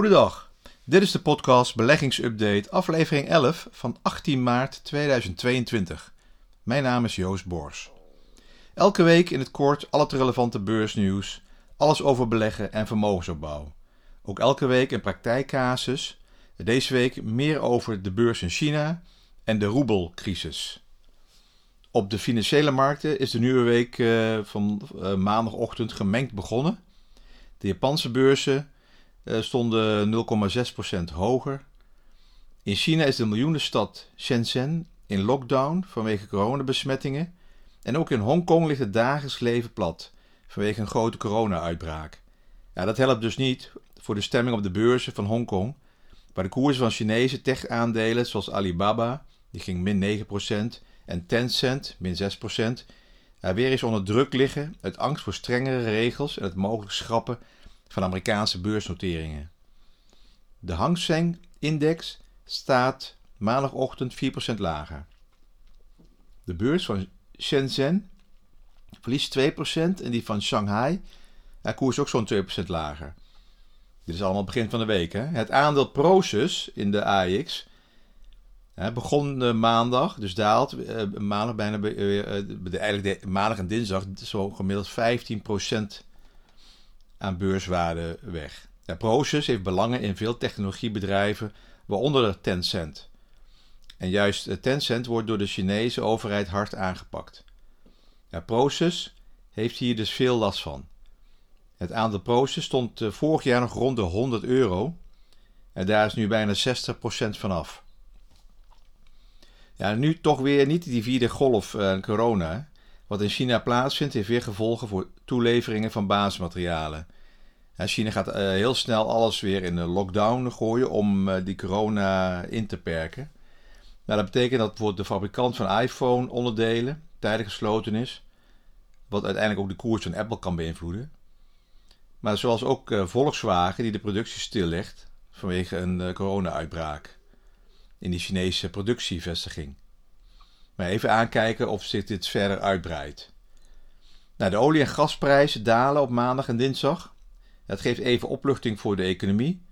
Goedendag, dit is de podcast Beleggingsupdate, aflevering 11 van 18 maart 2022. Mijn naam is Joost Bors. Elke week in het kort al het relevante beursnieuws, alles over beleggen en vermogensopbouw. Ook elke week een praktijkcasus, deze week meer over de beurs in China en de roebelcrisis. Op de financiële markten is de nieuwe week uh, van uh, maandagochtend gemengd begonnen. De Japanse beurzen stonden 0,6% hoger. In China is de miljoenenstad Shenzhen in lockdown vanwege coronabesmettingen. En ook in Hongkong ligt het dagelijks leven plat vanwege een grote corona-uitbraak. Ja, dat helpt dus niet voor de stemming op de beurzen van Hongkong, waar de koersen van Chinese tech-aandelen zoals Alibaba, die ging min 9%, en Tencent, min 6%, ja, weer eens onder druk liggen uit angst voor strengere regels en het mogelijk schrappen van Amerikaanse beursnoteringen. De Hang Seng-index staat maandagochtend 4% lager. De beurs van Shenzhen verliest 2% en die van Shanghai ja, koers ook zo'n 2% lager. Dit is allemaal begin van de week. Hè? Het aandeel Proces in de AX hè, begon uh, maandag, dus daalt uh, maandag bijna de, eigenlijk maandag en dinsdag zo gemiddeld 15% aan beurswaarde weg. Proces heeft belangen in veel technologiebedrijven, waaronder Tencent. En juist Tencent wordt door de Chinese overheid hard aangepakt. Ja, Proces heeft hier dus veel last van. Het aandeel Proces stond vorig jaar nog rond de 100 euro. En daar is nu bijna 60% vanaf. Ja, nu toch weer niet die vierde golf uh, corona. Wat in China plaatsvindt, heeft weer gevolgen voor toeleveringen van basismaterialen. China gaat uh, heel snel alles weer in een lockdown gooien om uh, die corona in te perken. Nou, dat betekent dat bijvoorbeeld de fabrikant van iPhone-onderdelen tijdelijk gesloten is. Wat uiteindelijk ook de koers van Apple kan beïnvloeden. Maar zoals ook uh, Volkswagen, die de productie stillegt vanwege een corona-uitbraak in die Chinese productievestiging. Maar even aankijken of zich dit verder uitbreidt. Nou, de olie- en gasprijzen dalen op maandag en dinsdag. Dat geeft even opluchting voor de economie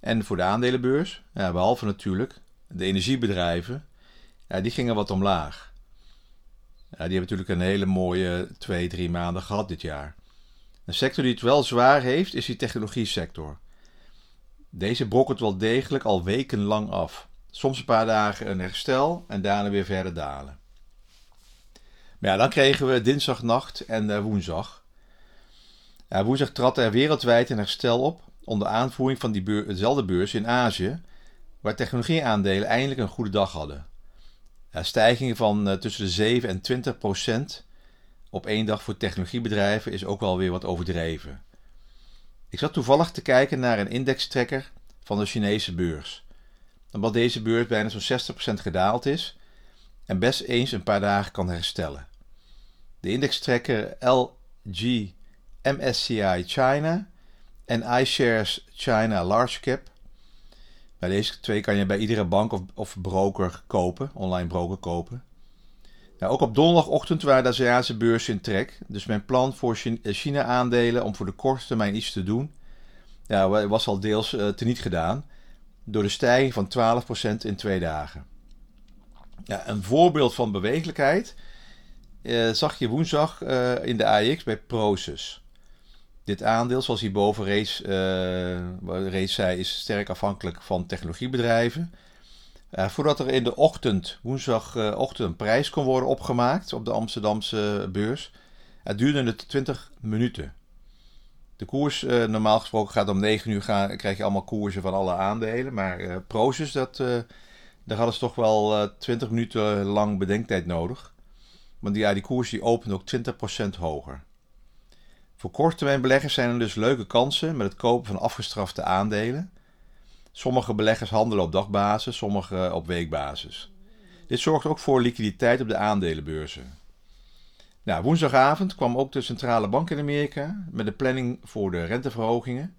en voor de aandelenbeurs. Ja, behalve natuurlijk de energiebedrijven. Ja, die gingen wat omlaag. Ja, die hebben natuurlijk een hele mooie twee, drie maanden gehad dit jaar. Een sector die het wel zwaar heeft, is die technologie sector. Deze brokkelt wel degelijk al wekenlang af. Soms een paar dagen een herstel en daarna weer verder dalen. Maar ja, dan kregen we dinsdagnacht en uh, woensdag. Ja, woensdag trad er wereldwijd een herstel op onder aanvoering van die beur, dezelfde beurs in Azië, waar technologieaandelen eindelijk een goede dag hadden. Ja, stijgingen van uh, tussen de 7 en 20 procent op één dag voor technologiebedrijven is ook wel weer wat overdreven. Ik zat toevallig te kijken naar een indextrekker van de Chinese beurs omdat deze beurs bijna zo'n 60% gedaald is en best eens een paar dagen kan herstellen. De indextrekker LG MSCI China en iShares China Large Cap. Bij deze twee kan je bij iedere bank of, of broker kopen, online broker kopen. Nou, ook op donderdagochtend waren de Aziatische beurzen in trek. Dus mijn plan voor China-aandelen om voor de korte termijn iets te doen, ja, was al deels uh, teniet gedaan door de stijging van 12% in twee dagen. Ja, een voorbeeld van bewegelijkheid eh, zag je woensdag uh, in de AX bij Proces. Dit aandeel, zoals hierboven reeds, uh, reeds zei, is sterk afhankelijk van technologiebedrijven. voordat er in de ochtend, woensdagochtend, een prijs kon worden opgemaakt op de Amsterdamse beurs, duurde het 20 minuten. De koers, uh, normaal gesproken gaat om 9 uur, gaan, krijg je allemaal koersen van alle aandelen. Maar uh, Proces, dat, uh, daar hadden ze toch wel 20 minuten lang bedenktijd nodig. Want ja, die koers die opent ook 20% hoger. Voor korttermijnbeleggers zijn er dus leuke kansen met het kopen van afgestrafte aandelen. Sommige beleggers handelen op dagbasis, sommige op weekbasis. Dit zorgt ook voor liquiditeit op de aandelenbeurzen. Nou, woensdagavond kwam ook de centrale bank in Amerika met de planning voor de renteverhogingen.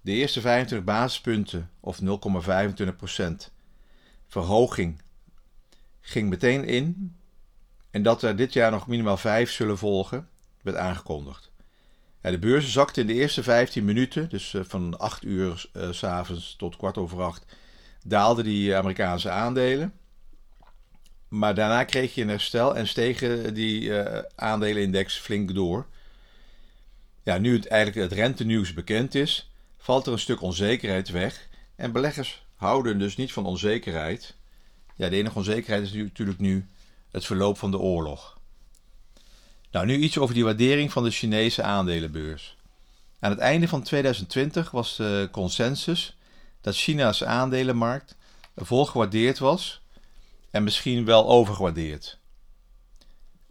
De eerste 25 basispunten, of 0,25% verhoging, ging meteen in. En dat er dit jaar nog minimaal 5 zullen volgen, werd aangekondigd. de beurzen zakten in de eerste 15 minuten, dus van 8 uur uh, s s'avonds tot kwart over 8, daalden die Amerikaanse aandelen. Maar daarna kreeg je een herstel en stegen die uh, aandelenindex flink door. Ja, nu het eigenlijk het rentenieuws bekend is, valt er een stuk onzekerheid weg. En beleggers houden dus niet van onzekerheid. Ja, de enige onzekerheid is natuurlijk nu het verloop van de oorlog. Nou, nu iets over die waardering van de Chinese aandelenbeurs. Aan het einde van 2020 was de consensus dat China's aandelenmarkt volgewaardeerd was en misschien wel overgewaardeerd.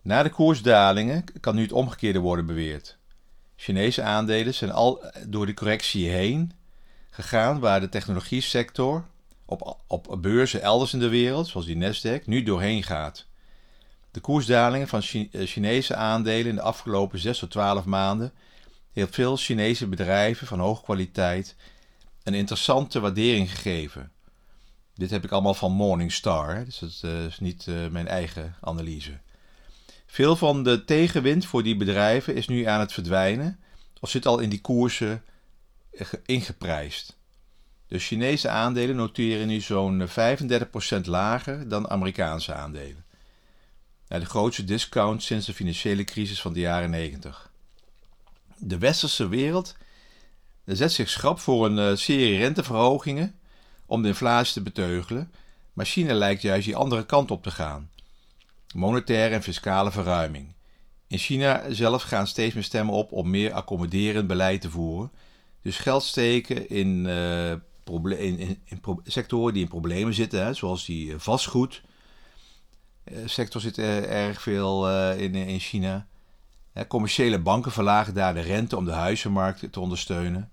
Na de koersdalingen kan nu het omgekeerde worden beweerd. Chinese aandelen zijn al door de correctie heen gegaan waar de technologie sector op, op beurzen elders in de wereld, zoals die Nasdaq, nu doorheen gaat. De koersdalingen van eh, Chinese aandelen in de afgelopen 6 tot 12 maanden heeft veel Chinese bedrijven van hoge kwaliteit een interessante waardering gegeven. Dit heb ik allemaal van Morningstar, dus dat eh, is niet uh, mijn eigen analyse. Veel van de tegenwind voor die bedrijven is nu aan het verdwijnen of zit al in die koersen ingeprijsd. De Chinese aandelen noteren nu zo'n 35% lager dan Amerikaanse aandelen. De grootste discount sinds de financiële crisis van de jaren 90. De westerse wereld zet zich schrap voor een eh, serie renteverhogingen om de inflatie te beteugelen, maar China lijkt juist die andere kant op te gaan. Monetaire en fiscale verruiming. In China zelf gaan steeds meer stemmen op om meer accommoderend beleid te voeren, dus geld steken in, uh, in, in, sectoren die in problemen zitten, hè, zoals die uh, vastgoed. sector zit erg veel in China. commerciële banken verlagen daar de rente om de huizenmarkt te ondersteunen.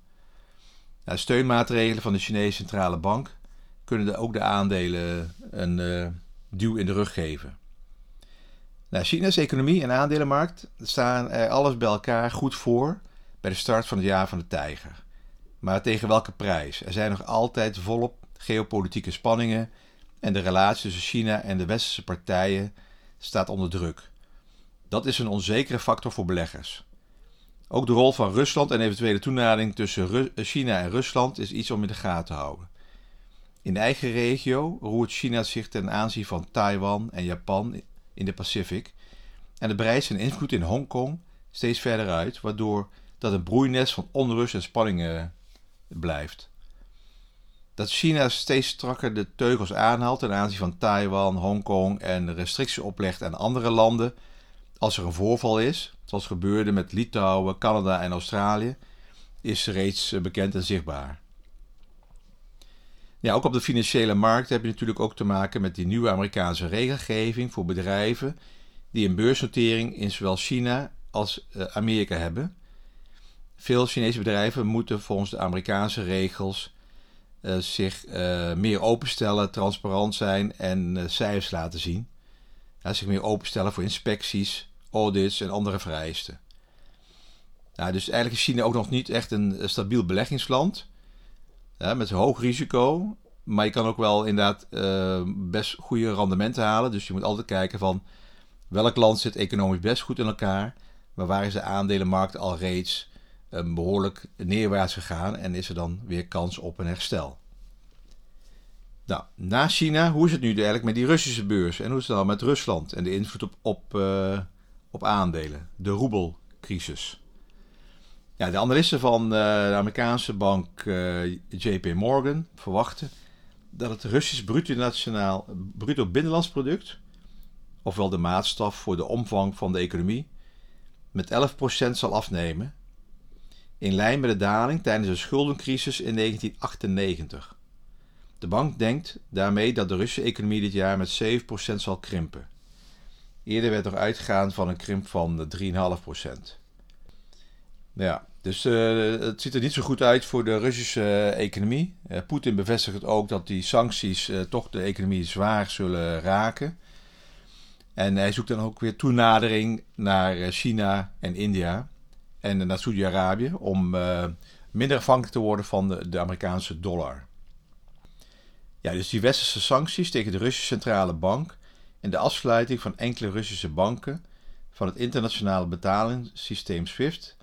Nou, steunmaatregelen van de Chinese centrale bank kunnen ook de aandelen een uh, duw in de rug geven. Nou, China's economie en aandelenmarkt staan er alles bij elkaar goed voor bij de start van het jaar van de tijger. Maar tegen welke prijs? Er zijn nog altijd volop geopolitieke spanningen en de relatie tussen China en de westerse partijen staat onder druk. Dat is een onzekere factor voor beleggers. Ook de rol van Rusland en eventuele toenadering tussen China en Rusland is iets om in de gaten te houden. In de eigen regio roert China zich ten aanzien van Taiwan en Japan in de Pacific en het breidt zijn invloed in Hongkong steeds verder uit, waardoor dat een broeinest van onrust en spanningen blijft. Dat China steeds strakker de teugels aanhaalt ten aanzien van Taiwan, Hongkong en restricties oplegt aan andere landen als er een voorval is, zoals gebeurde met Litouwen, Canada en Australië, is reeds eh, bekend en zichtbaar. Ja, ook op de financiële markt heb je natuurlijk ook te maken met die nieuwe Amerikaanse regelgeving voor bedrijven die een beursnotering in zowel China als eh, Amerika hebben. Veel Chinese bedrijven moeten volgens de Amerikaanse regels uh, zich meer openstellen, transparant zijn en cijfers laten zien. Ja, zich meer openstellen voor inspecties, audits en andere vereisten. Nou, dus eigenlijk is China ook nog niet echt een stabiel beleggingsland. Ja, met hoog risico. Maar je kan ook wel inderdaad uh, best goede rendementen halen. Dus je moet altijd kijken van welk land zit economisch best goed in elkaar. Maar waar is de aandelenmarkt al reeds uh, behoorlijk neerwaarts gegaan. En is er dan weer kans op een herstel. Nou, na China, hoe is het nu eigenlijk met die Russische beurs? En hoe is het dan met Rusland en de invloed op, op uh, op aandelen, de roebelcrisis. Ja, de analisten van uh, de Amerikaanse bank eh, JP Morgan verwachten dat het Russisch bruto, nationaal, bruto binnenlands product, ofwel de maatstaf voor de omvang van de economie, met 11% zal afnemen, in lijn met de daling tijdens de schuldencrisis in 1998. De bank denkt daarmee dat de Russische economie dit jaar met 7% zal krimpen. Eerder werd er uitgegaan van een krimp van 3,5%. Ja, dus uh, het ziet er niet zo goed uit voor de Russische uh, economie. Uh, Poetin bevestigt ook dat die sancties toch de economie zwaar zullen raken. En hij zoekt dan ook weer toenadering naar China en India en naar Saudi-Arabië om minder afhankelijk te worden van de, de Amerikaanse dollar. Ja, dus die westerse sancties tegen de Russische centrale bank en de afsluiting van enkele Russische banken van het internationale betalingssysteem SWIFT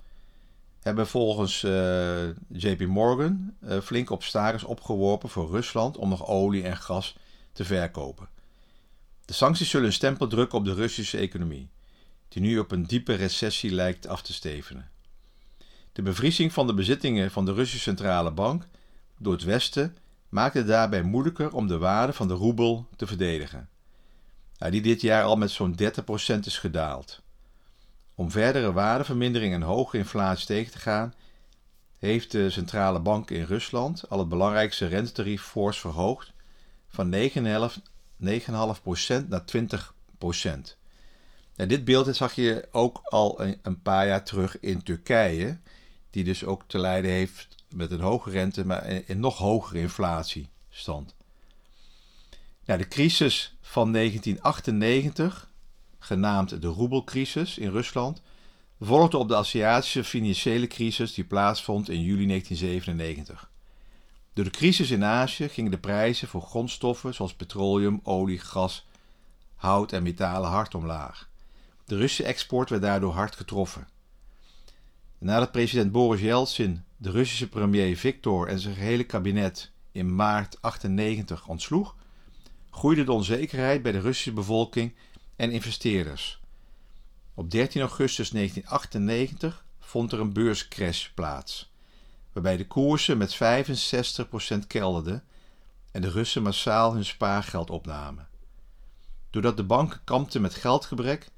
hebben volgens uh, JP Morgan uh, flink op status opgeworpen voor Rusland om nog olie en gas te verkopen. De sancties zullen een stempel drukken op de Russische economie, die nu op een diepe recessie lijkt af te stevenen. De bevriezing van de bezittingen van de Russische Centrale Bank door het Westen maakt het daarbij moeilijker om de waarde van de roebel te verdedigen, die dit jaar al met zo'n 30% is gedaald. Om verdere waardevermindering en hoge inflatie tegen te gaan, heeft de centrale bank in Rusland al het belangrijkste rentetarief fors verhoogd van 9,5% naar 20%. En dit beeld zag je ook al een, paar jaar terug in Turkije, die dus ook te lijden heeft met een hoge rente, maar een nog hogere inflatiestand. De crisis van 1998, genaamd de roebelcrisis in Rusland, volgde op de Aziatische financiële crisis die plaatsvond in juli 1997. Door de crisis in Azië gingen de prijzen voor grondstoffen zoals petroleum, olie, gas, hout en metalen hard omlaag. De Russische export werd daardoor hard getroffen. Nadat president Boris Yeltsin de Russische premier Viktor en zijn gehele kabinet in maart 98 ontsloeg, groeide de onzekerheid bij de Russische bevolking en investeerders. Op 13 augustus 1998 vond er een beurscrash plaats, waarbij de koersen met 65% kelderden en de Russen massaal hun spaargeld opnamen. Doordat de banken kampten met geldgebrek,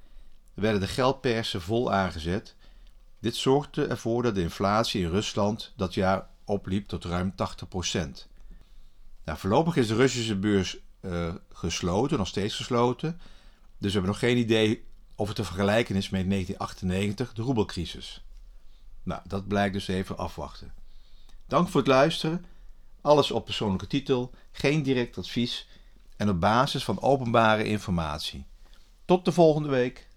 werden de geldpersen vol aangezet. Dit zorgde ervoor dat de inflatie in Rusland dat jaar opliep tot ruim 80%. Nou, voorlopig is de Russische beurs uh, gesloten, nog steeds gesloten. Dus we hebben nog geen idee of het te vergelijken is met 1998, de roebelcrisis. Nou, dat blijkt dus even afwachten. Dank voor het luisteren. Alles op persoonlijke titel, geen direct advies en op basis van openbare informatie. Tot de volgende week.